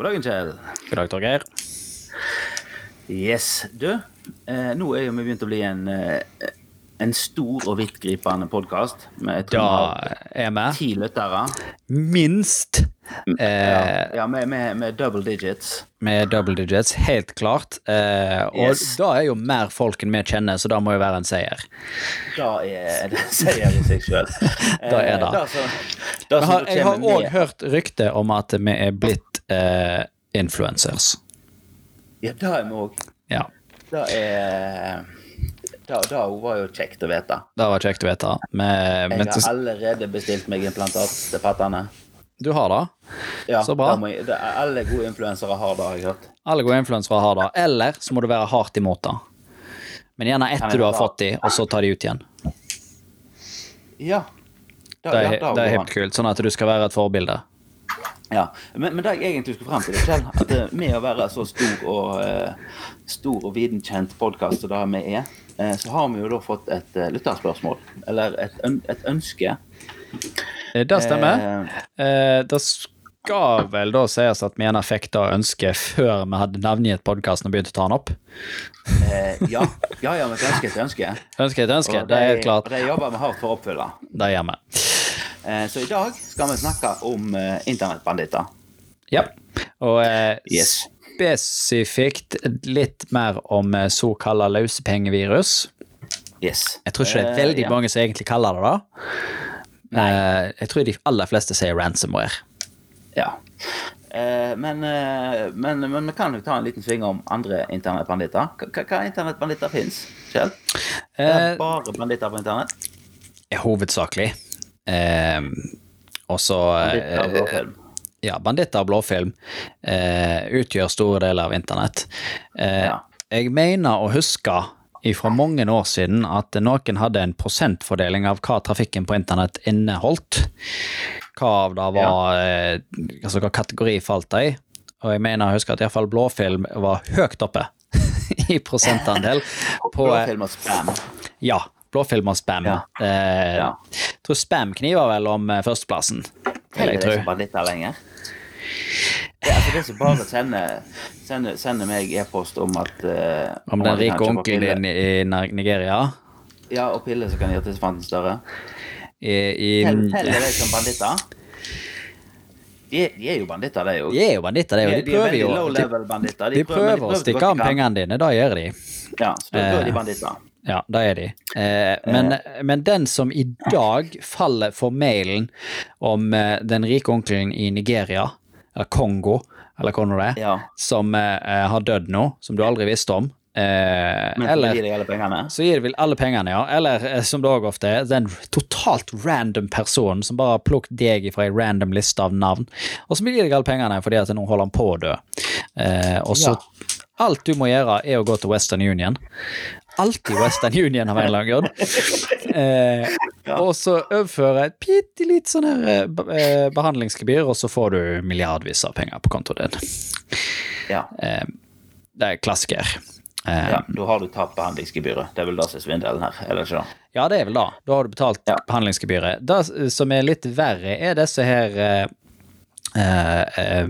God dagen, Kjell. God dag, Torgeir. Yes. Du, eh, nå er jo vi begynt å bli en, eh, en stor og vidtgripende podkast Da er vi ti lyttere. minst eh, Ja, med, med, med double digits. med double digits, helt klart. Eh, og Yes. da er jo mer folk enn vi kjenner, så da må jo være en seier. Da er det seier i seg sjøl. Da er det. Da som, Jeg som har, da jeg har òg hørt rykte om at vi er blitt eh, influencers. Ja, det er vi òg. Ja, Det er Det det var jo kjekt å vite. det var kjekt å vite. Med, Jeg har allerede bestilt meg implantat til pattene. du har det? Ja, Så bra. det jeg- det er alle gode influensere har det, har jeg hørt. Alle gode influensere har det. Eller så må du være hardt imot det. Men gjerne etter du har fått de, og så ta de ut igjen. Ja. Det er, ja, det er går helt kult, sånn at du skal være et forbilde. Ja. Men, men det jeg egentlig skulle frem til, Kjell, at eh, med å være så stor og uh, stor og videnkjent podkast som det vi er, uh, så har vi jo da fått et uh, lytterspørsmål. Eller et, et ønske. Det stemmer. Uh, det skal vel da sies at vi gjerne fikk det ønsket før vi hadde navngitt podkasten og begynte å ta den opp. ja. ja, ja, men ønske et ønske. Ønske et ønske, det, det er helt klart. Og det jobber vi hardt for å oppfylle. Det gjør vi. Eh, så i dag skal vi snakke om eh, internettbanditter. Ja. Og eh, Yes. spesifikt litt mer om såkalla løsepengevirus. Yes. Jeg tror ikke det er veldig veldig ja. mange som egentlig kaller det det. Eh, jeg tror de aller fleste sier ransomware. Ja. Men, men, men vi kan jo ta en liten sving om andre internettbanditter. Hva, internettbanditter fins, Kjell? Det er bare banditter på internett? hovedsakelig. Eh, og så eh, ja, banditter og blåfilm eh, utgjør store deler av internett. Eh, Ja. Jeg mener å huske fra mange år siden at noen hadde en prosentfordeling av hva trafikken på internett inneholdt. Hva av det var eh, Altså hva kategori falt det i. Og jeg mener å huske at iallfall blåfilm var høyt oppe i prosentandel. på eh, Blåfilm og spam. Ja. Blåfilm og spam. Ja. Eh, Ja. Jeg tror spam kniver vel om eh, førsteplassen. vil Er det som banditter lenger? Det er altså det som bare sender, sender, sender meg e-post om at uh, Om den rike onkelen din i Nigeria. Ja, og piller som kan gjøre tissefanten større. I, i, Tell- Teller de som banditter? De, er- de er jo banditter, de òg. de er jo banditter, det. De, og de De er prøver jo De, de, banditter. de prøver å stikke av pengene dine, da gjør de. Ja, så da, da er de Eh, banditter. Ja, det er de. Eh, men, men den som i dag faller for mailen om eh, den rike onkelen i Nigeria, eller Kongo, eller hva nå det er, Ja. som eh, har dødd nå, som du aldri visste om, eh, Men så eller gir de alle pengene. så gir de vel alle pengene, ja. Eller eh, som det òg ofte er, den totalt random personen som bare har plukket deg fra ei random liste av navn, og så gir deg alle pengene fordi at nå holder han på å dø. Eh, og så Alt du må gjøre, er å gå til Western Union. Alltid Western Union av en eller annen grunn. Eh, Og så overføre et bitte litt sånn eh, eh, behandlingsgebyr, og så får du milliardvis av penger på kontoen din. Ja. Eh, det er klassiker. Eh, ja, Da har du tatt behandlingsgebyret. Det er vel det som er svindelen her, eller ikke? Ja, det er vel det. Da har du betalt Ja. behandlingsgebyret. Det som er litt verre, er disse her eh, eh,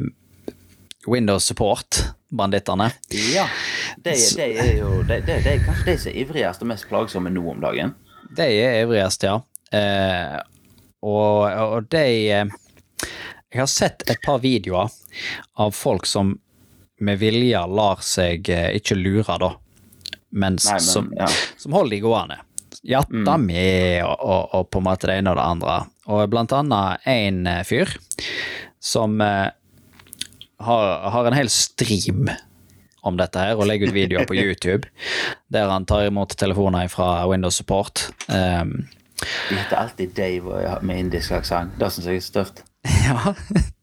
Support-bandittene. Ja. De, de er jo de, de, de kanskje de som er ivrigst og mest plagsomme nå om dagen. De er ivrigst, ja. Eh, og, og de eh, Jeg har sett et par videoer av folk som med vilje lar seg eh, ikke lure, da, men, Nei, men, som, ja. som holder de gående. Jatta med, og, og, og på en måte det ene og det andre. Og blant annet en eh, fyr som eh, har, har en hel stream om dette her, og legger ut videoer på YouTube, der han tar imot telefoner fra Windows Support. Um, De heter alltid Dave med indisk aksent. Det syns jeg er støft. ja,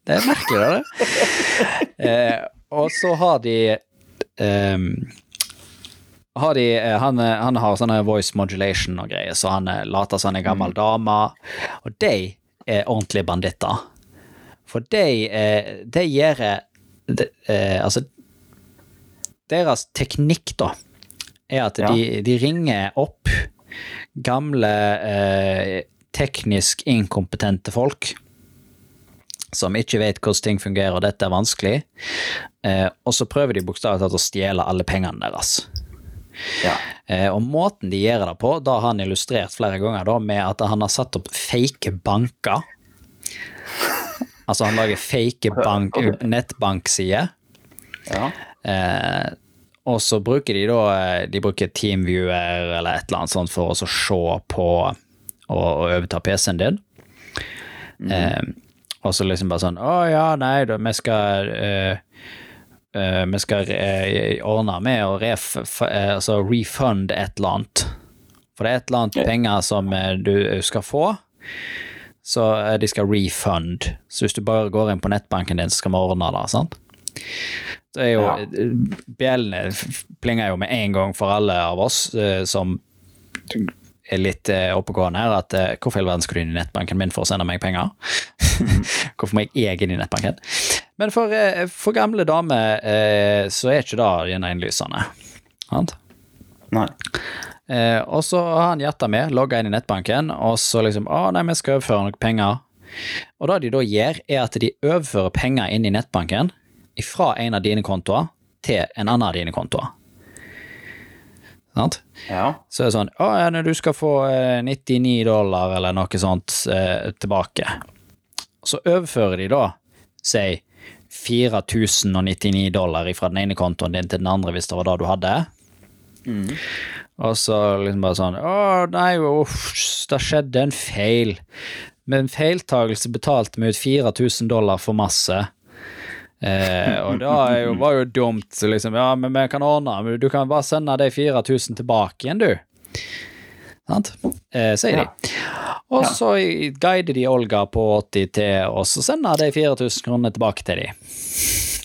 det er merkelig, det. Eh, og så har de um, har de, eh, han, eh, han har sånne voice modulation og greier, så han later som han er gammel dame. Og de er ordentlige banditter. For de, de gjør eh, Altså, deres teknikk, da, er at Ja. de, de ringer opp gamle eh, teknisk inkompetente folk som ikke vet hvordan ting fungerer, og dette er vanskelig. Eh, og så prøver de bokstavelig talt å stjele alle pengene deres. Ja. Eh, og måten de gjør det på, da har han illustrert flere ganger da, med at han har satt opp fake banker. Altså han lager fake bank, nettbanksider. ja. Eh, og så bruker de da eh, De bruker Teamviewer eller et eller annet sånt for å se på og, og overta PC-en din. Eh, og så liksom bare sånn Å ja, nei, da, vi skal eh, eh, Vi skal eh, ordne med å ref, altså refund et eller annet. For det er et eller annet penger som du skal få. Så eh, de skal refund. Så hvis du bare går inn på nettbanken din, så skal vi ordne det. sant? Det er jo, Ja. Bjellene plinger jo med en gang for alle av oss eh, som er litt eh, oppegående her, at eh, hvorfor i all verden skulle du inn i nettbanken min for å sende meg penger? hvorfor må jeg inn i nettbanken? Men for, eh, for gamle damer eh, så er ikke det gjennom innlysende. Sant? Nei. Eh, og så har han hjertet med, logga inn i nettbanken, og så liksom Å, nei, vi skal overføre noen penger. Og det de da gjør, er at de overfører penger inn i nettbanken fra en av dine kontoer til en annen av dine kontoer. Sant? Ja. Så er det sånn Å, ja, du skal få eh, 99 dollar eller noe sånt eh, tilbake. Så overfører de da, si 4099 dollar fra den ene kontoen din til den andre, hvis det var det du hadde. Og så liksom bare sånn Å, nei, uff, det skjedde en feil. Med en feiltagelse betalte vi ut 4000 dollar for masse. Eh, og det var jo dumt. Liksom, ja, men vi kan ordne men Du kan bare sende de 4000 tilbake igjen, du. Sant? Eh, sier Ja. de. Og så i- guider de Olga på 80 til, oss og sender de 4000 kroner tilbake til de.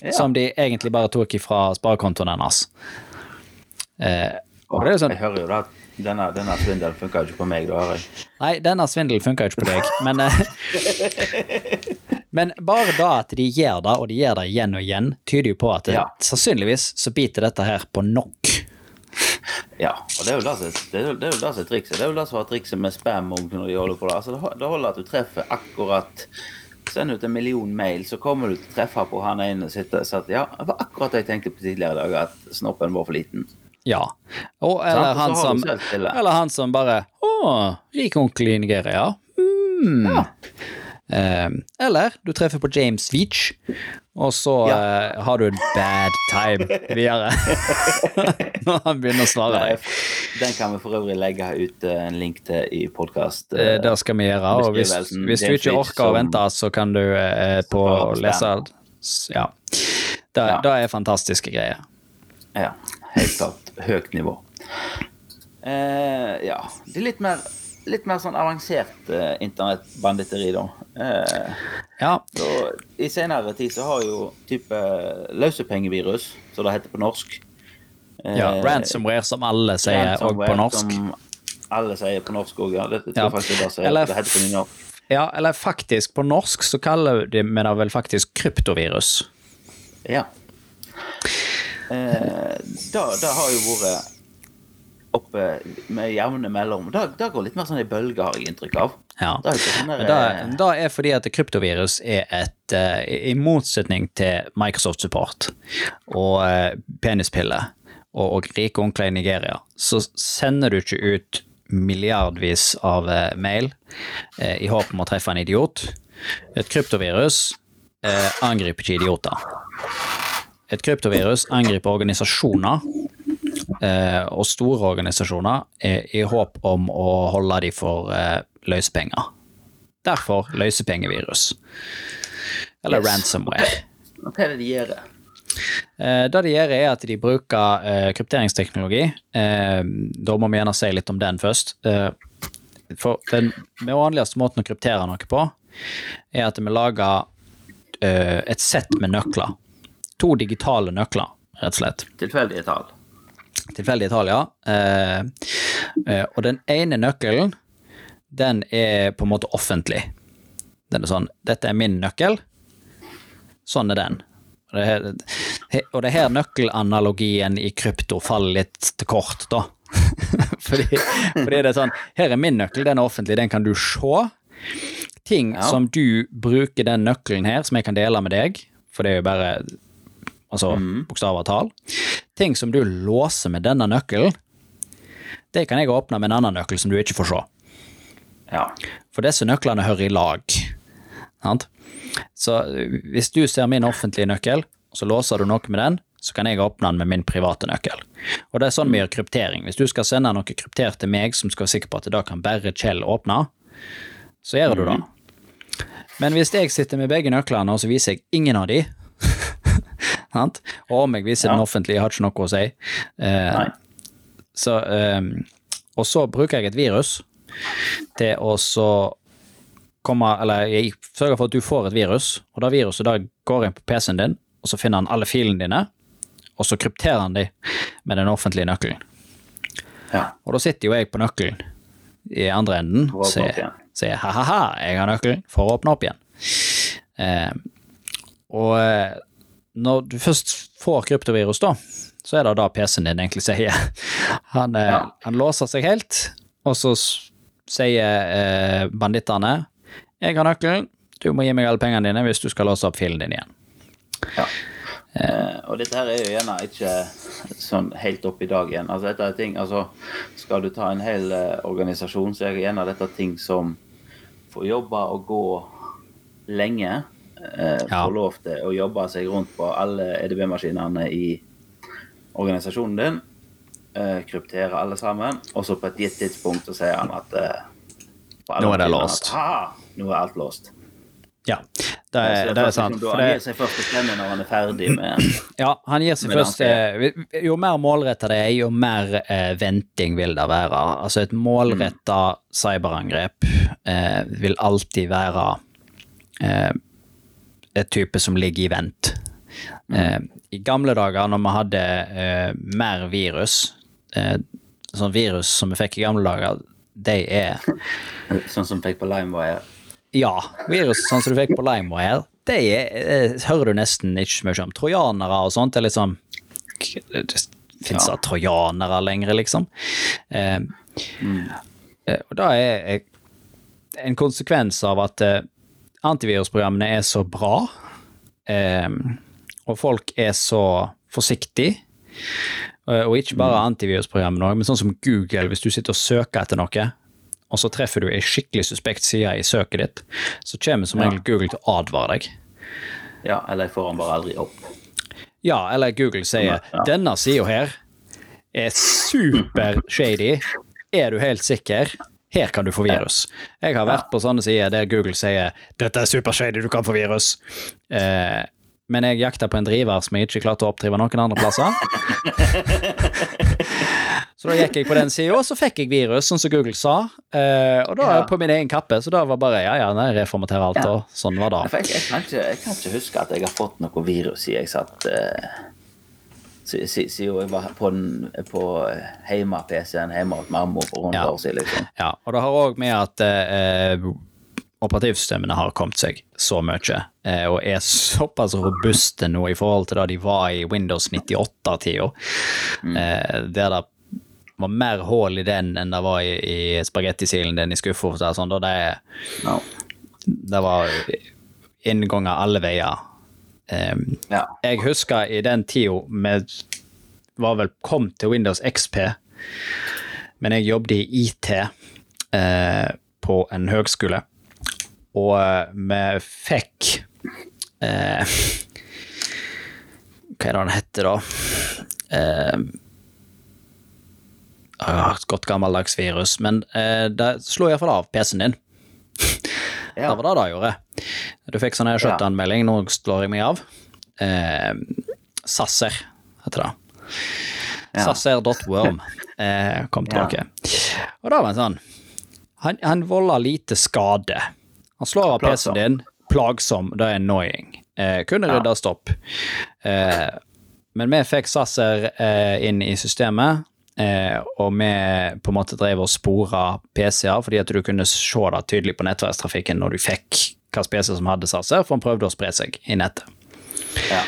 Ja. Som de egentlig bare tok ifra sparekontoen hennes. Eh, og det er jo sånn Jeg hører jo da at denne, denne svindelen funker jo ikke på meg, da hører jeg. Nei, denne svindelen funker jo ikke på deg, men eh, Men bare da at de gjør det, og de gjør det igjen og igjen, tyder jo på at det, Ja. sannsynligvis så biter dette her på nok. Ja, og det er jo det som det er trikset. Det er jo det som var trikset med spam og når de holder på det. Altså, det holder at du treffer akkurat Send ut en million mail, så kommer du til å treffe på han ene som sitter og sier ja, det var akkurat det jeg tenkte på tidligere i dag, at snoppen var for liten. Ja. Og, eller, han som, eller han som bare Å, rik onkel i Nigeria. Mm. Ja. Eh, eller du treffer på James Veach, og så Ja. eh, har du en bad time videre. Når han begynner å svare deg. Den kan vi for øvrig legge ut eh, en link til i podkast. Eh, Det skal vi gjøre. Og hvis, hvis du ikke orker å vente, så kan du eh, på lese Ja. Det, Ja. det er fantastiske greier. Ja, helt klart. Høyt nivå. Eh, ja. Det er litt mer, litt mer sånn avansert eh, internettbanditteri, da. Eh, Ja. Så, I senere tid så har jo type løsepengevirus, som det heter på norsk eh, ja. Ransomware, som alle sier, òg på norsk. Som alle sier på norsk òg, ja. Det, det Ja. faktisk det, er Eller- det heter på nynorsk. Ja, eller faktisk, på norsk så kaller de det vel faktisk kryptovirus. Ja. Eh, da, det har jo vært oppe med jevne mellom. Da, det går litt mer sånn i bølger, har jeg inntrykk av. Ja. Da er ikke sånn det, eh, det er fordi at kryptovirus er et uh, I motsetning til Microsoft Support og uh, penispiller og, og rike onkler i Nigeria, så sender du ikke ut milliardvis av uh, mail eh, i håp om å treffe en idiot. Et kryptovirus eh, angriper ikke idioter. Et kryptovirus angriper organisasjoner eh, og store organisasjoner eh, i håp om å holde de for eh, løsepenger. Derfor løsepengevirus. Eller Yes. ransomware. Hva er det de gjør? Eh, det de gjør, er at de bruker eh, krypteringsteknologi. Eh, da må vi gjerne si litt om den først. Eh, for den vanligste måten å kryptere noe på, er at vi lager eh, et sett med nøkler. To digitale nøkler, rett og slett. Tilfeldige tall. Tilfeldige tall, ja. Eh, eh, og den ene nøkkelen, den er på en måte offentlig. Den er sånn Dette er min nøkkel. Sånn er den. Og det, her, og det er her nøkkelanalogien i krypto faller litt til kort, da. fordi, fordi det er sånn Her er min nøkkel, den er offentlig, den kan du se. ting Ja. som du bruker den nøkkelen her, som jeg kan dele med deg, for det er jo bare altså, mm. bokstaver og tall. Ting som du låser med denne nøkkelen, det kan jeg åpne med en annen nøkkel som du ikke får se. Ja. For disse nøklene hører i lag. Sant? Så øh, hvis du ser min offentlige nøkkel, så låser du noe med den, så kan jeg åpne den med min private nøkkel. Og det er sånn vi gjør kryptering. Hvis du skal sende noe kryptert til meg som skal være sikker på at det da kan bare Kjell åpne, så gjør du det. Men hvis jeg sitter med begge nøklene, og så viser jeg ingen av de, sant? og om jeg viser Ja. den offentlige, har ikke noe å si, eh, så, ehm, og så bruker jeg et virus til å så komme Eller jeg sørger for at du får et virus, og det viruset da går inn på PC-en din, og så finner han alle filene dine, og så krypterer han de med den offentlige nøkkelen. ja. Og da sitter jo jeg på nøkkelen i andre enden og sier, ha-ha-ha, jeg har nøkkelen for å åpne opp igjen. Eh, og eh, når du først får kryptovirus, da, så er det da PC-en din egentlig sier. Han, eh, Ja. han låser seg helt, og så sier eh, bandittene jeg har nøkkelen, du må gi meg alle pengene dine hvis du skal låse opp filen din igjen. Ja. Eh, og dette her er jo gjerne ikke sånn helt opp i dag igjen. Altså dette er ting, altså Skal du ta en hel eh, organisasjon, så er gjerne dette ting som får jobbe og gå lenge. Eh, Ja. Får lov til å jobbe seg rundt på alle EDB-maskinene i organisasjonen din. Eh, kryptere alle sammen, og så på et gitt tidspunkt så sier han at eh, Nå er det låst. Nå er alt låst. Ja, det er, det er sant. liksom, Han gir seg først til klemme når han er ferdig med Ja, han gir seg først eh, Jo mer målretta det er, jo mer eh, venting vil det være. Altså et målretta cyberangrep eh, vil alltid være eh, et type som ligger i vent. Eh, I gamle dager, når vi hadde eh, mer virus, eh, sånn virus som vi fikk i gamle dager, de er Sånn som fikk på LimeWire. ja, virus sånn som du fikk på LimeWire, det er, eh, hører du nesten ikke så mye om. Trojanere og sånt, er liksom Det ja. trojanere lenger, liksom. Eh, eh, og da er eh, en konsekvens av at eh, antivirusprogrammene er så bra, eh, og folk er så forsiktige. Eh, Og ikke bare antivirusprogrammene, men sånn som Google, hvis du sitter og søker etter noe, og så treffer du ei skikkelig suspekt side i søket ditt, så kommer som regel Google til å advare deg. Ja, eller jeg får han bare aldri opp. Ja, eller Google sier Ja. denne sida her er super shady. Er du helt sikker? Her kan du få virus. Jeg har vært på sånne sider der Google sier dette er supershady, du kan få virus. Eh, men jeg jakta på en driver som jeg ikke klarte å oppdrive noen andre plasser. Så da gikk jeg på den sida, og så fikk jeg virus, sånn som Google sa. Eh, og da Ja. på min egen kappe, så da var bare ja, ja, nei, reformatere alt, Ja. og sånn var det. Jeg, jeg, kan ikke, jeg kan ikke huske at jeg har fått noe virus i jeg satt eh, Siden jeg var på, på hjemme-PC-en hjemme hos mamma for 100 Ja. år siden. liksom. Ja, og det har òg med at eh, operativsystemene har kommet seg så mye, eh, og er såpass robuste nå i forhold til det de var i Windows 98-tida, eh, der det var mer hull i den enn det var i, i spagettisilden din i skuffa. Sånn, og det, no. det var innganger alle veier. Eh, Ja. jeg husker i den tida vi var vel kom til Windows XP, men jeg jobbet i IT uh, på en høgskole, og uh, vi fikk uh, Hva er det han heter, da? Eh, ah, godt gammeldags virus, men eh, det slo iallfall av PC-en din. Det var det det gjorde. Du fikk sånn her shutdown-melding, nå slår jeg meg av. Eh, Sasser heter det. Ja. Sasser.worm eh, kom Ja. tilbake. Og da var det sånn Han, han volder lite skade. Han slår av PC-en din. Plagsom, det er annoying. Eh, kunne Ja. ryddes opp. Eh, men vi fikk Sasser eh, inn i systemet, eh, og vi på en måte drev og spora PC-er, fordi at du kunne se det tydelig på nettverkstrafikken når du fikk hvilken PC som hadde satser, for han prøvde å spre seg i nettet. Ja.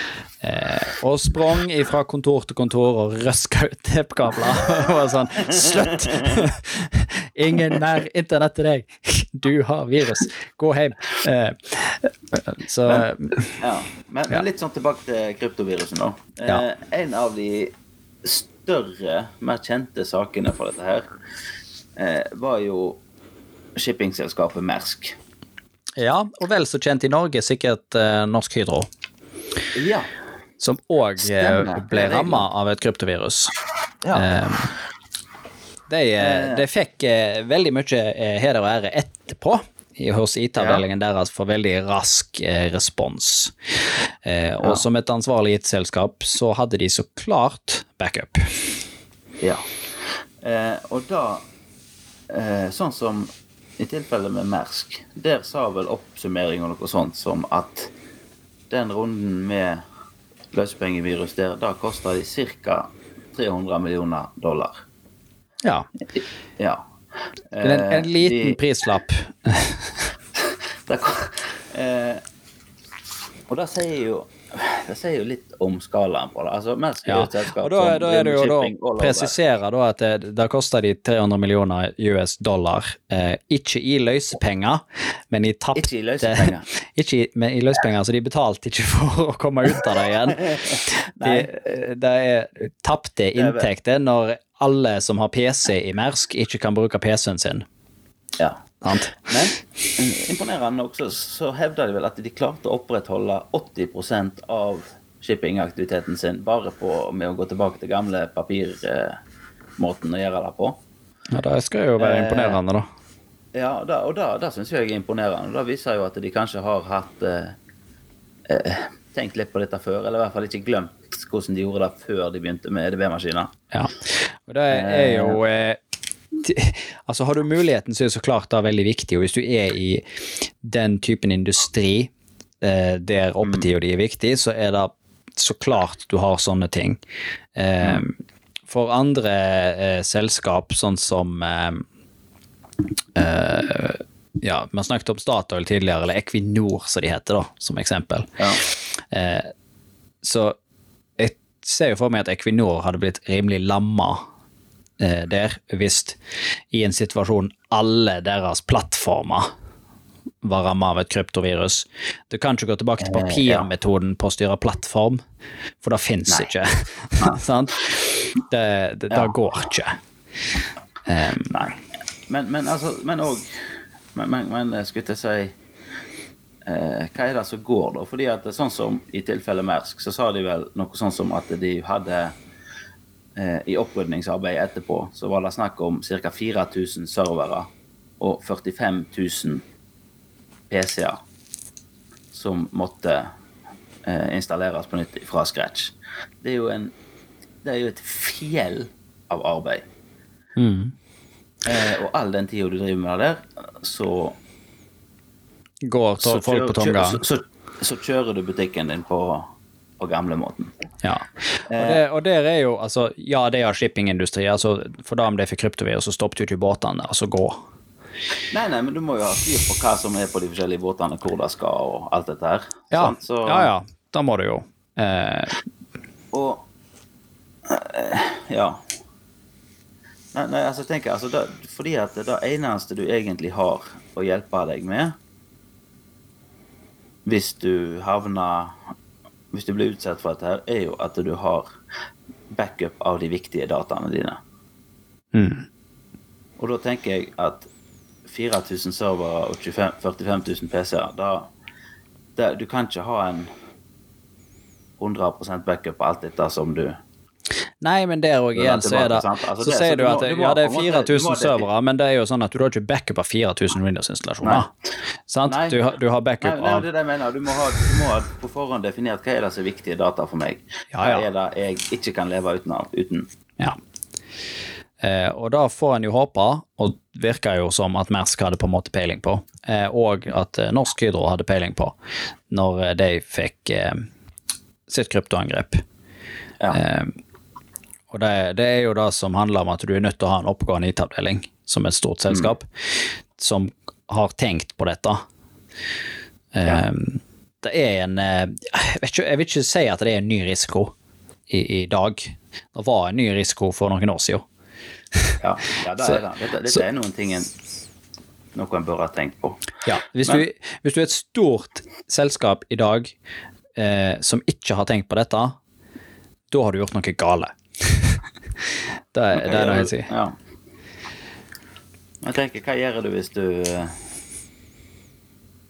Eh, og sprang fra kontor til kontor og røska ut teppkabler. og var sånn Slutt! Ingen nær internett til deg. Du har virus. Gå hjem. Eh, så Ja, men, men litt sånn tilbake til kryptovirusen, da. Eh, Ja. En av de større, mer kjente sakene for dette her, eh, var jo shippingselskapet Mersk. Ja, og vel så kjent i Norge, sikkert eh, Norsk Hydro. Ja. Som òg ble Det er ramma av et kryptovirus. ja. Eh, de, eh, de fikk eh, veldig mye eh, heder og ære etterpå hos IT-avdelingen deres for veldig rask eh, respons. Eh, og som et ansvarlig IT-selskap så hadde de så klart backup. ja. Eh, og da eh, Sånn som i tilfellet med Mersk, der sa vel oppsummering og noe sånt som at den runden med løsepengevirus der, da kosta de ca. 300 millioner dollar. Ja. Ja. En, en Eh, liten de- prislapp. der, eh, og da sier jo det sier jo litt om skalaen på det. Altså, Ja. selskap Og da, da er det jo da shipping presisere da at det, det koster de 300 millioner US dollar, eh, ikke i løsepenger, men i tapte Ikke i løsepenger. ikke i, men i løsepenger, så de betalte ikke for å komme ut av det igjen. De, det er tapte er inntekter når alle som har PC i Mersk, ikke kan bruke PC-en sin. Ja. Sant? Men eh, imponerende også så, hevder de vel at de klarte å opprettholde 80% av shippingaktiviteten sin bare på, med å gå tilbake til gamle papirmåten å gjøre det på. Ja, det skal jo være Eh, imponerende, da. Ja, da, og da, da syns jeg er imponerende. Da viser jo at de kanskje har hatt eh, eh, tenkt litt på dette før, eller i hvert fall ikke glemt hvordan de gjorde det før de begynte med EDB-maskiner. Ja, og det er jo eh, Altså, har du muligheten, så er det så klart er veldig viktig, og hvis du er i den typen industri eh, der oppetida di er viktig, så er det så klart du har sånne ting. Eh, For andre eh, selskap, sånn som eh, eh, Ja, vi har snakket om Statoil tidligere, eller Equinor, som de heter, da, som eksempel. Ja. Eh, så jeg ser jo for meg at Equinor hadde blitt rimelig lamma der, hvis i en situasjon alle deres plattformer var ramma av et kryptovirus. Du kan ikke gå tilbake til Eh, papirmetoden på å styre plattform, for det fins ikke. Sant? Det, det, det Ja. går ikke. Um, Nei. Men, men altså Men òg Men, men, men jeg skulle jeg si eh, Hva er det som går, da? Fordi at sånn som i tilfellet Mersk, så sa de vel noe sånn som at de hadde eh, I opprydningsarbeidet etterpå så var det snakk om ca. 4000 servere og 45 000 PC-er som måtte eh, installeres på nytt fra scratch. Det er jo en Det er jo et fjell av arbeid. mm. Eh, og all den tida du driver med det der, så Går så folk kjører- på tomgang. så, så, så kjører du butikken din på, på gamlemåten. Ja. Og, det, og der er jo, altså, ja, det er shippingindustri. Altså, for da om det er for kryptovirus, så stoppet jo ikke båtene altså gå. Nei, nei, men du må jo ha styr på hva som er på de forskjellige båtene, hvor det skal, og alt dette her. Ja, Så, ja, ja. Da må du jo. Eh, Og eh, Ja. Nei, nei, altså tenker jeg, altså det, Fordi at det eneste du egentlig har å hjelpe deg med hvis du havner Hvis du blir utsatt for dette, her, er jo at du har backup av de viktige dataene dine. mm. Og da tenker jeg at 4000 servere og 25, 45 000 PC-er da, det, Du kan ikke ha en 100% backup på alt dette som du Nei, men der òg igjen, så er det? Altså, Så sier du at ja, det er på en måte- 4000 servere, men det er jo sånn at du har ikke backup av 4000 Windows-installasjoner. Sant? Nei. Du, du har Nei, backup nei, av det er det jeg mener. Du må, ha, du må ha på forhånd definert hva er det som er viktige data for meg. Hva er det jeg ikke kan leve uten. uten. Ja. Eh, og da får en jo håpe, og virker jo som at Mersk hadde på en måte peiling på, eh, og at eh, Norsk Hydro hadde peiling på, når eh, de fikk eh, sitt kryptoangrep. Ja. Eh, og det, det er jo det som handler om at du er nødt til å ha en oppgående IT-avdeling, som et stort selskap, som har tenkt på dette. Ja. Det er en eh, jeg, vet ikke, jeg vil ikke si at det er en ny risiko i, i dag. Det var en ny risiko for noen år siden. Ja, ja det er det. Dette, dette så- er noen ting en, noe en bør ha tenkt på. Ja, hvis, Men- du, hvis du er et stort selskap i dag eh, som ikke har tenkt på dette, da har du gjort noe gale. Det, er- det jeg sier. Ja. Jeg tenker, hva gjør du hvis du eh,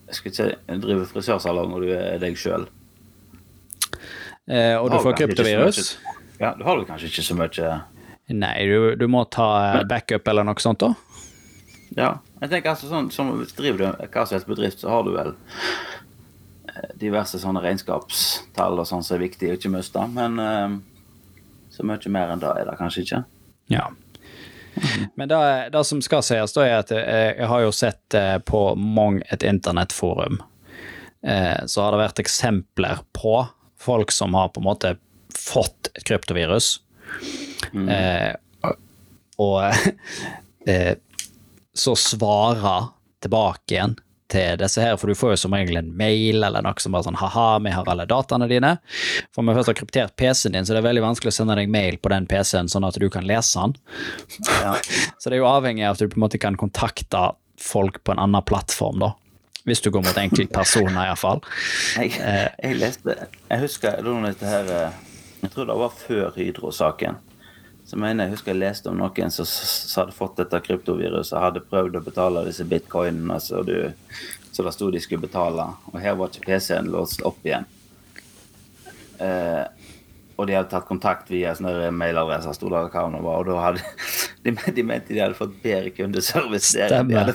Jeg skal ikke si driver frisørsalong og du er deg sjøl? Eh, og du du får kryptovirus? Ja, du har vel kanskje ikke så mye Nei, du, du må ta eh, backup eller noe sånt, da. Ja. Jeg tenker altså sånn som driver du hva som helst bedrift, så har du vel eh, diverse sånne regnskapstall og sånn som er viktig å ikke miste, men eh, så mye mer enn det er det kanskje ikke. Ja. Men det, det som skal sies, da er at jeg, jeg har jo sett eh, på mang et internettforum eh, så har det vært eksempler på folk som har på en måte fått et kryptovirus. Eh, og eh, så svarer tilbake igjen til disse her, for du får jo som regel en mail eller noe som bare sånn ha-ha, vi har alle dataene dine. For vi først har kryptert PC-en din, så det er veldig vanskelig å sende deg mail på den PC-en sånn at du kan lese den. Ja. Så det er jo avhengig av at du på en måte kan kontakte folk på en annen plattform, da. Hvis du går mot enkeltpersoner, iallfall. Jeg, Eh. jeg leste Jeg husker jeg, dette her eh, Jeg tror det var før Hydro-saken. Så mener jeg husker jeg leste om noen som som hadde fått dette kryptoviruset, hadde prøvd å betale disse bitcoinene så, du, så det sto de skulle betale, og her var ikke PC-en låst opp igjen. Eh, og de hadde tatt kontakt via sånne mailadresser, sto det hva det var, og da hadde de, de mente de hadde fått bedre kundeservice der Stemmer.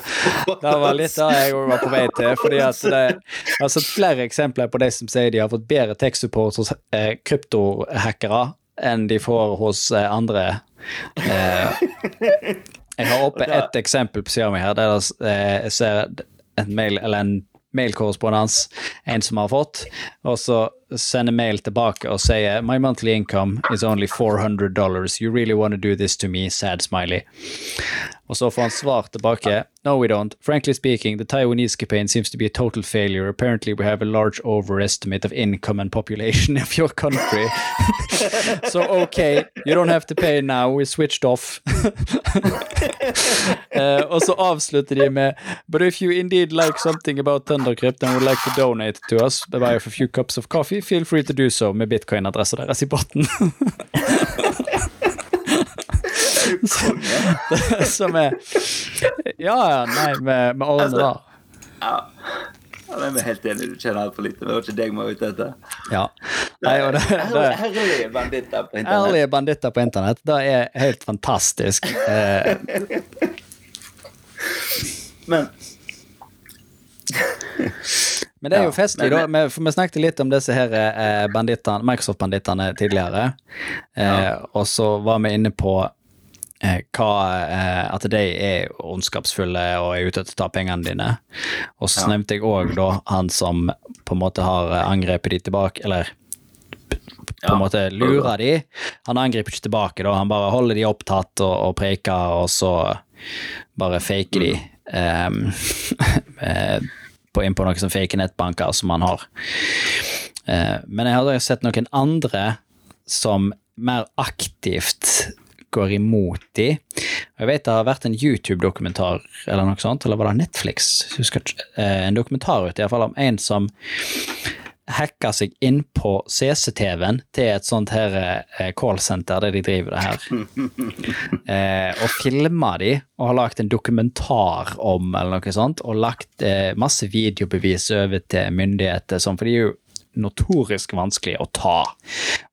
Det var litt det jeg var på vei til. fordi at det, sett flere eksempler på de som sier de har fått bedre tech-support hos eh, kryptohackere enn de får hos eh, andre. Eh, jeg har oppe ett eksempel på sida mi her, der eh, jeg ser en mail, eller en mailkorrespondens en som har fått, og så sender mail tilbake og sier My monthly income is only 400 dollars. You really want to do this to me? Sad smiley. Og så får han svar tilbake. No, we don't. Frankly speaking, the Taiwanese campaign seems to be a total failure. Apparently, we have a large overestimate of income and population of your country. so, okay, you don't have to pay now. We switched off. Eh, og så avslutter de med But if you indeed like something about Thundercrypt and would like to donate to us of a few cups of coffee, feel free to do so med bitcoin-adressa deres i botten. Som er Ja, ja, nei, vi ordner det. Ja. ja, vi er helt enige. Du kjenner altfor lite. Det var ikke deg vi var ute etter. Ja. Nei, og det, det Herlige banditter på internett. Ærlige banditter på internett, det er helt fantastisk. Eh, Men Men det er jo festlig, men- da. Vi- For vi snakket litt om disse her banditterne, bandittene, Microsoft-bandittene tidligere. Eh, Og så var vi inne på eh, hva, eh, at de er ondskapsfulle og er ute etter å ta pengene dine. Og så nevnte jeg òg da han som på en måte har eh, angrepet de tilbake, eller på en måte lurer de. Han angriper ikke tilbake, da. Han bare holder de opptatt og, og preker, og så bare faker de. eh, på, inn på noen sånn fake nettbanker som man har. Eh, men jeg også sett noen andre som mer aktivt går imot de. Jeg vet det har vært en YouTube-dokumentar eller noe sånt, eller var det Netflix? Husker. Eh, En dokumentar ute i hvert fall om en som hacka seg inn på CCTV-en til et sånt her eh, callsenter der de driver det her. Eh, og filma de, og har lagt en dokumentar om eller noe sånt, og lagt eh, masse videobevis over til myndigheter, sånn, for de er jo notorisk vanskelig å ta.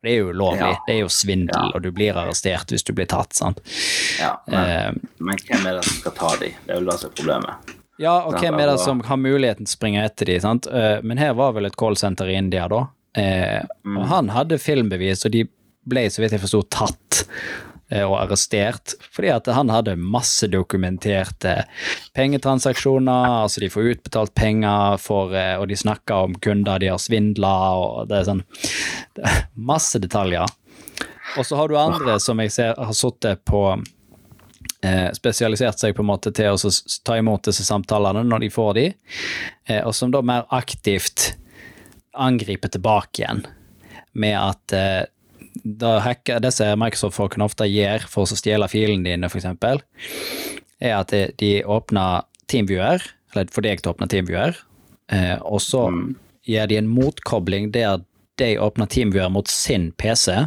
Det er jo ulovlig, Ja. det er jo svindel, Ja. og du blir arrestert hvis du blir tatt. sant? Ja, men, Eh, men hvem er det som skal ta de? Det er jo det som er problemet. Ja, og hvem er det som har muligheten til å springe etter de, sant? Eh, Men her var vel et callsenter i India, da. Eh, Mm. Og han hadde filmbevis, og de ble, så vidt jeg forsto, tatt eh, og arrestert. Fordi at han hadde masse dokumenterte pengetransaksjoner, altså de får utbetalt penger for Og de snakker om kunder de har svindla, og det er sånn det er Masse detaljer. Og så har du andre som jeg ser har sittet på spesialisert seg på en måte til å ta imot disse samtalene når de får de, eh, og som da mer aktivt angriper tilbake igjen med at eh, da hacker, disse Microsoft-folkene ofte gjør for å stjele filene dine, f.eks., er at de, åpner TeamViewer, eller får deg til å åpne TeamViewer, eh, og så gjør de en motkobling der de åpner TeamViewer mot sin PC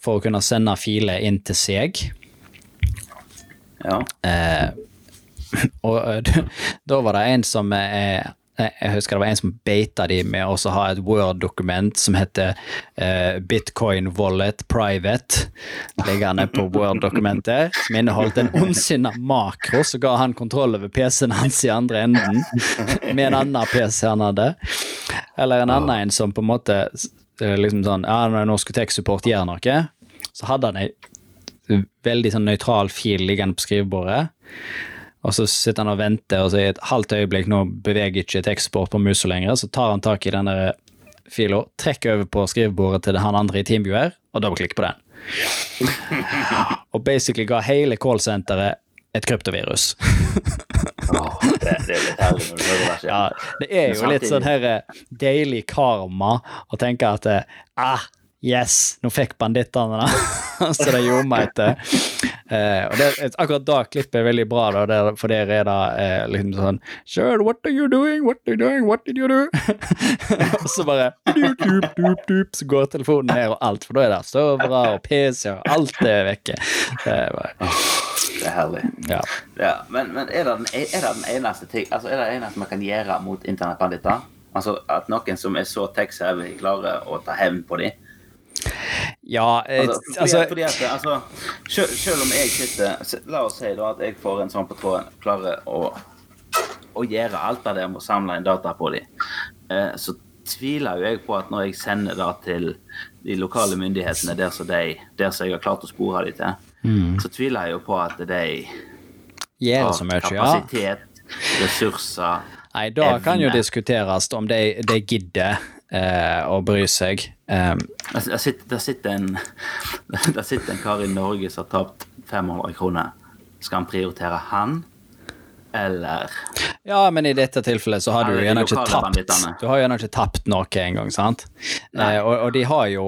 for å kunne sende filer inn til seg. Ja. Og eh, da var det en som eh, jeg husker det var en som beita de med å ha et Word-dokument som heter eh, Bitcoin Wallet Private, liggende på Word-dokumentet, som inneholdt en ondsinna makro som ga han kontroll over PC-en hans i andre enden, med en annen PC han hadde. Eller en annen en som på en måte eh, liksom sånn Ja, når Norsk Tech-support gjør noe, så hadde han ei veldig sånn nøytral fil liggende på skrivebordet. Og så sitter han og venter, og så i et halvt øyeblikk nå beveger ikke tekstbord på musa lenger, så tar han tak i denne fila, trekker over på skrivebordet til han andre i TeamViewer, og dobbeltklikker på den. Og basically ga hele callsenteret et kryptovirus. oh, det, det er herlig det. Ja, det er jo litt sånn her eh, deilig karma å tenke at eh, ah, yes, nå fikk bandittene det. Så det gjorde meg til. Eh, og det, akkurat da klippet er veldig bra, da, der, for der er det eh, liksom sånn Sure, what are you doing? What are you doing? What did you do? og så bare dup, dup, dup, dup, Så går telefonen ned og alt, for da er det servere og PC og alt er vekke. Det er bare, Det er herlig. ja. Ja, men, men er, det den, er det den eneste ting Altså, er det det eneste man kan gjøre mot internettbanditter? Altså at noen som er så tech-savvy, klarer å ta hevn på dem? Ja eh, Altså, fordi, altså, fordi at, altså selv, selv om jeg sitter La oss si da at jeg får en sånn på tråden, klarer å, å gjøre alt av det med å samle inn data på dem, eh, så tviler jo jeg på at når jeg sender det til de lokale myndighetene der som, de, der som jeg har klart å spore dem til, Mm. så tviler jeg jo på at de gjør har så mye, ja. kapasitet, ressurser Nei, da kan jo diskuteres om de, de gidder eh, å bry seg. Um, Der sitter, der sitter, en, der sitter en kar i Norge som har tapt 500 kroner. Skal han prioritere han, eller ja, men i dette tilfellet så har du gjerne ikke tapt. Du har gjerne ikke tapt noe engang, sant? Eh, og, og de har jo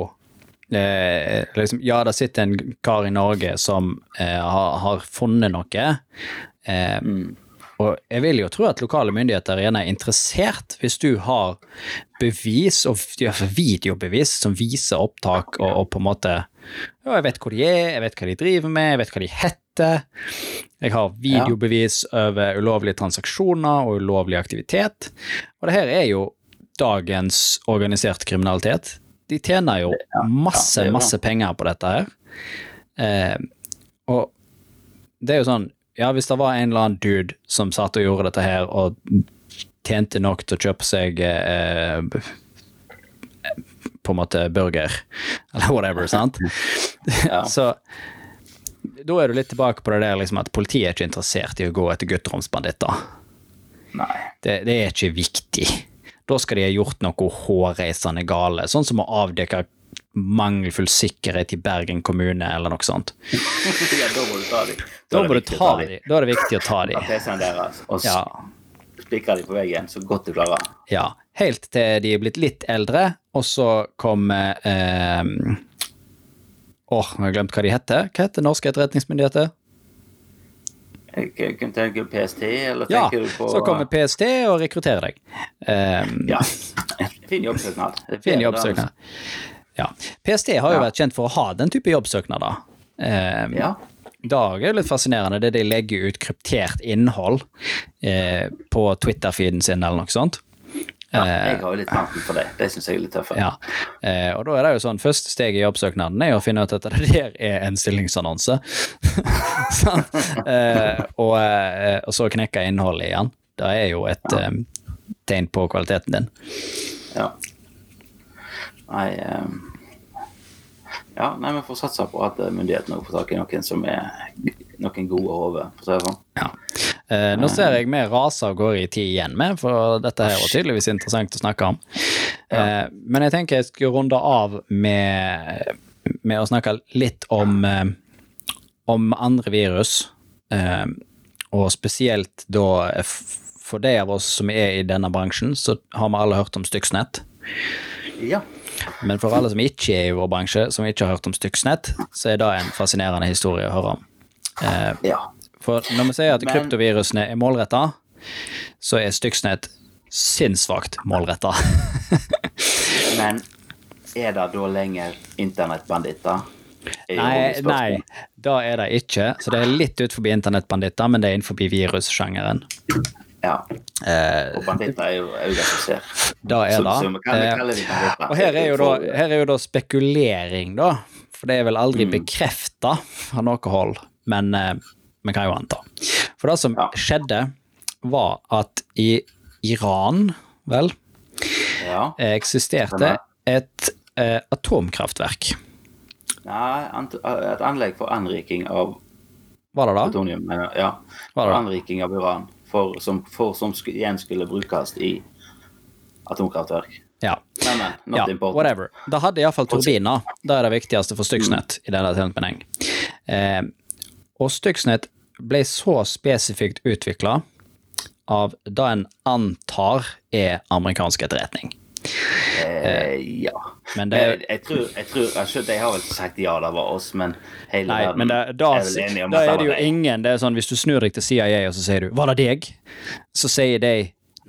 eh, liksom, Ja, det sitter en kar i Norge som eh, har, har funnet noe. Eh, Mm. Og jeg vil jo tro at lokale myndigheter igjen er interessert hvis du har bevis, og i videobevis, som viser opptak og, og på en måte Ja, jeg vet hvor de er, jeg vet hva de driver med, jeg vet hva de heter. Jeg har videobevis over ulovlige transaksjoner og ulovlig aktivitet. Og det her er jo dagens organisert kriminalitet. De tjener jo masse, masse penger på dette her. Eh, og det er jo sånn Ja, hvis det var en eller annen dude som satt og gjorde dette her og tjente nok til å kjøpe seg eh, på en måte burger, eller whatever, sant? Ja. Så da er du litt tilbake på det der liksom at politiet er ikke interessert i å gå etter gutteromsbanditter. Det, det er ikke viktig. Da skal de ha gjort noe hårreisende gale, sånn som å avdekke mangelfull sikkerhet i Bergen kommune, eller noe sånt. ja, da må du ta dem. Da ta de. dem. Da er det viktig å ta Ta. PC-en deres og Ja, spikre dem på veggen så godt du klarer. ja. Helt til de er blitt litt eldre, og så kommer eh, Åh, jeg har glemt hva de heter. Hva heter norske etterretningsmyndigheter? Kunne tenke PST, eller Ja, tenker du på så kommer PST og rekrutterer deg. Um, Ja. Fin jobbsøknad. Fin jobbsøknad. Ja. PST har jo Ja. vært kjent for å ha den type jobbsøknader. Um, Ja. Det er litt fascinerende, det de legger ut kryptert innhold eh, på Twitter-feeden sin eller noe sånt. ja. Jeg har jo litt vanten for det. Det syns jeg er litt tøffere. Ja. Eh, og da er det jo sånn, første steg i jobbsøknaden er å finne ut at det der er en stillingsannonse. sånn. eh, og, eh, og så knekke innholdet igjen. Det er jo et eh, tegn på kvaliteten din. Ja. Nei Ja, nei, vi får satse på at eh, myndighetene får tak i noen som er noen gode hoder, for å si det sånn. Ja. Eh, nå ser jeg vi raser av gårde i tid igjen med, for dette her var tydeligvis interessant å snakke om. Eh, men jeg tenker jeg skulle runde av med, med å snakke litt om, eh, om andre virus. Eh, og spesielt da for de av oss som er i denne bransjen, så har vi alle hørt om Stuxnet. Ja. Men for alle som ikke er i vår bransje, som ikke har hørt om Styksnett, så er det en fascinerende historie å høre om. Eh, Ja. for når vi sier at Men- kryptovirusene er målretta, så er Styksnett sinnssvakt målretta. Men er det da lenger internettbanditter? Er Nei, nei, da er det ikke. Så det er litt ut forbi internettbanditter, men det er innenfor virussjangeren. Ja. Eh, Og banditter er jo øyne som ser. da er det. så Eh. Og her er da, her er jo da spekulering, da. For det er vel aldri Mm. bekrefta av noe hold, men eh, vi kan jo anta. For det som Ja. skjedde, var at i Iran, vel, Ja. eksisterte et eh, atomkraftverk. Nei, et anlegg for anriking av Var det da? plutonium. Ja. Var det? anriking av uran. For, som, for, som sk- igjen skulle brukes i atomkraftverk. Ja. Men, men. Ja, whatever. Da hadde iallfall turbiner. Det er det viktigste for Stuxnet i denne sammenheng. Eh, og Stuxnet ble så spesifikt utvikla av det en antar er amerikansk etterretning. Eh, ja. Men det jeg, jeg tror, jeg tror jeg De har vel ikke sagt ja, det var oss, men hele Nei, verden men det, da, er vel enige om da at er det jo deg. ingen det er sånn, Hvis du snur deg til CIA og så sier du 'Var det deg?' så sier de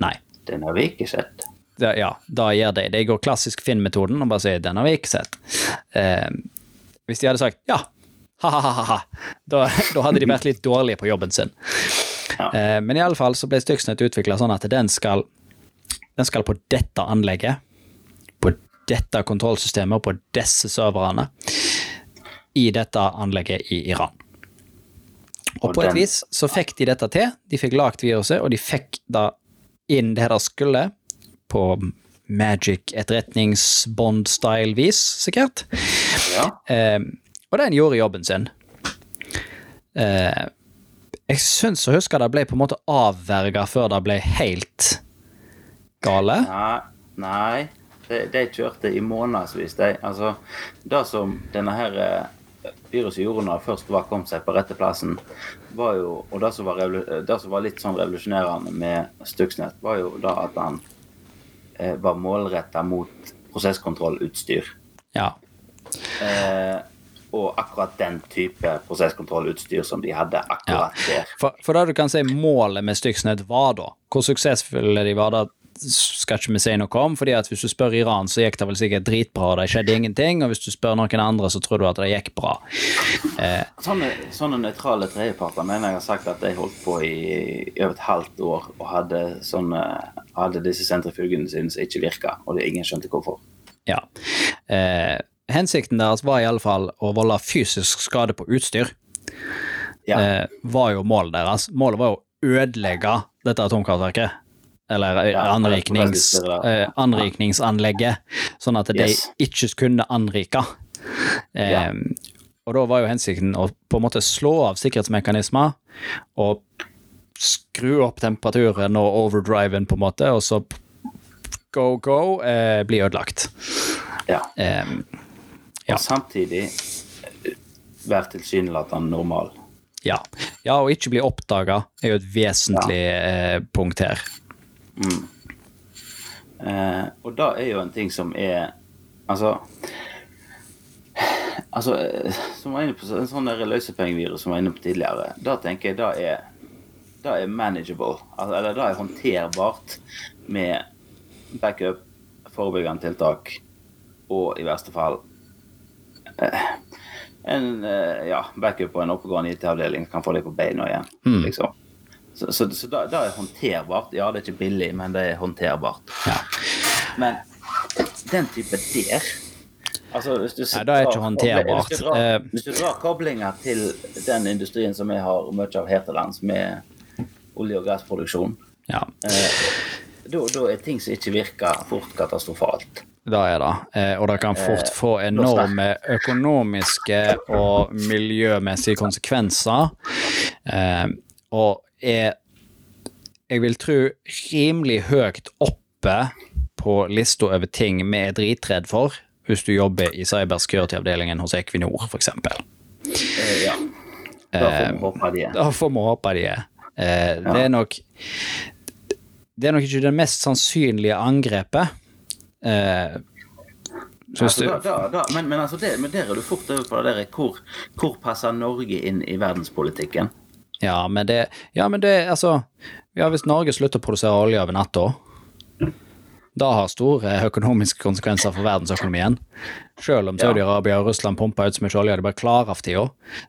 nei. Den har vi ikke sett. Da, ja, da gjør de. De går klassisk Finn-metoden og bare sier 'den har vi ikke sett'. Eh, hvis de hadde sagt ja, ha-ha-ha, da, da hadde de vært litt dårlige på jobben sin. Ja. Eh, men i alle fall så ble Stuxnet utvikla sånn at den skal, den skal på dette anlegget, på dette kontrollsystemet og på disse serverne, i dette anlegget i Iran. Og på et vis så fikk de dette til. De fikk lagd viruset, og de fikk da inn det de skulle, på magic etterretningsbond-style-vis, sikkert. Ja. Eh, og den gjorde jobben sin. Eh, jeg syns å huske det ble på en måte avverga før det ble helt gale. Nei, nei. De, de kjørte i månedsvis. De, altså, det som denne her eh, viruset gjorde når det først var kommet seg på rette plassen, var jo, og det som var, det som var litt sånn revolusjonerende med Stuxnet, var jo da at han eh, var målretta mot prosesskontrollutstyr. Ja. Eh, og akkurat den type prosesskontrollutstyr som de hadde akkurat der. For, for det du kan si målet med Stuxnet var da, hvor suksessfulle de var, da skal ikke vi si noe om. fordi at hvis du spør Iran, så gikk det vel sikkert dritbra, det skjedde ingenting. Og hvis du spør noen andre, så tror du at det gikk bra. Eh, Sånne, sånne nøytrale tredjeparter mener jeg har sagt at de holdt på i, i over et halvt år og hadde, sånne, hadde disse sentrifugene sine som ikke virka, og det ingen skjønte hvorfor. ja. Eh, hensikten deres var i alle fall å volde fysisk skade på utstyr. Ja. eh, var jo målet deres. Målet var å ødelegge dette atomkraftverket. Eller eh, anriknings, eh, anrikningsanlegget, sånn at de ikke kunne anrike. Eh, Ja. Og da var jo hensikten å på en måte slå av sikkerhetsmekanismer og skru opp temperaturen og overdriven, på en måte, og så go, go, eh, bli ødelagt. Ja. Um, Ja. Og samtidig være tilsynelatende normal. ja. ja, og ikke bli oppdaga er jo et vesentlig eh, punkt her. Eh, og det er jo en ting som er Altså Altså, eh, som var inne på en sånn løsepengevirus som var inne på tidligere, da tenker jeg det er det er manageable. Altså, eller det er håndterbart med backup, forebyggende tiltak og i verste fall eh, en eh, ja, backup og en oppegående IT-avdeling kan få deg på beina igjen. liksom. Så, så, så det, det er håndterbart. Ja, det er ikke billig, men det er håndterbart. Ja. Men den type der altså hvis du Nei, det er ikke håndterbart. Hvis du, drar, Eh. hvis du drar koblinger til den industrien som vi har mye av her til lands, med olje- og gassproduksjon, ja. eh, da da er ting som ikke virker, fort katastrofalt. Det er det. Eh, og det kan fort få enorme økonomiske og miljømessige konsekvenser. Eh, og er, jeg vil tro, rimelig høyt oppe på lista over ting vi er dritredd for, hvis du jobber i cybersecurity-avdelingen hos Equinor, f.eks. Eh, ja. Da får vi håpe de er. Da får vi håpe de er. Eh, Det er nok Det er nok ikke det mest sannsynlige angrepet. Eh, Altså, da, da, da, men, men, altså det, men der er du fort over på det der hvor, hvor passer Norge inn i verdenspolitikken? Ja, men det, ja, men det Altså, ja, hvis Norge slutter å produsere olje over natta, da har store økonomiske konsekvenser for verdensøkonomien. Selv om Saudi-Arabia og Russland pumper ut så mye olje de bare klarer av tida,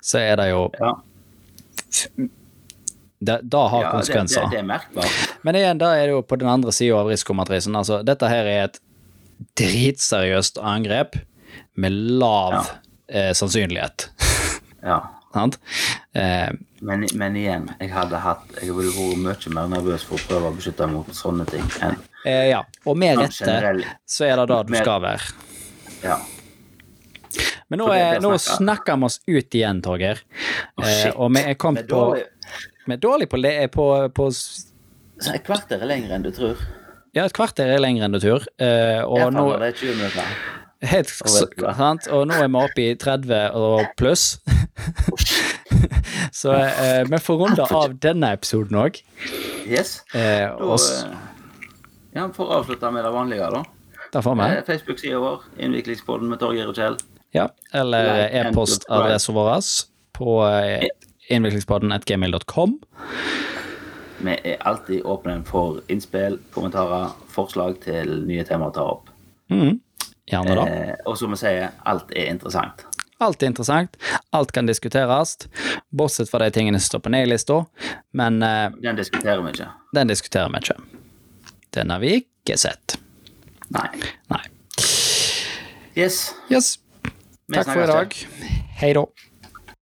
så er det jo Ja, Det, da har ja det, det, konsekvenser. det er merkbart. Men igjen, da er det jo på den andre sida av risikomatrisen. Altså, dette her er et dritseriøst angrep med lav Ja. eh, sannsynlighet. Ja. Sant? Eh, Men, men igjen, jeg hadde hatt Jeg ville vært mye mer nervøs for å prøve å beskytte meg mot sånne ting enn eh, ja. Og med Sånn rette så er det det du Med- skal være. Ja. Men nå er, nå snakker- vi oss ut igjen, Torgeir. Oh, Eh, og vi er kommet på. Vi er dårlig på, le- på, på et kvarter er lenger enn du tror. Ja, et kvarter er lenger enn du tror. Eh, og nå det er 20 minutter. Helt sant? Og nå er vi oppe i 30 og pluss. Så eh, vi får runde av denne episoden òg. Yes. Eh, Da, eh, ja, For å avslutte med det vanlige, da. Det får vi. Eh, Facebook-sida vår, Innviklingspodden med Torgeir og Kjell. Ja, eller e-postadressen vår på eh, innviklingspodden.gmail.com. Vi er alltid åpne for innspill, kommentarer, forslag til nye temaer å ta opp. Mm. Gjerne da. Eh, og som vi sier, alt er interessant. Alt er interessant. Alt kan diskuteres, bortsett fra de tingene som står på nei-lista. Men uh, Den diskuterer vi ikke. den diskuterer vi ikke. Den har vi ikke sett. Nei. Nei. Yes. Yes. Takk for i dag. Hei da.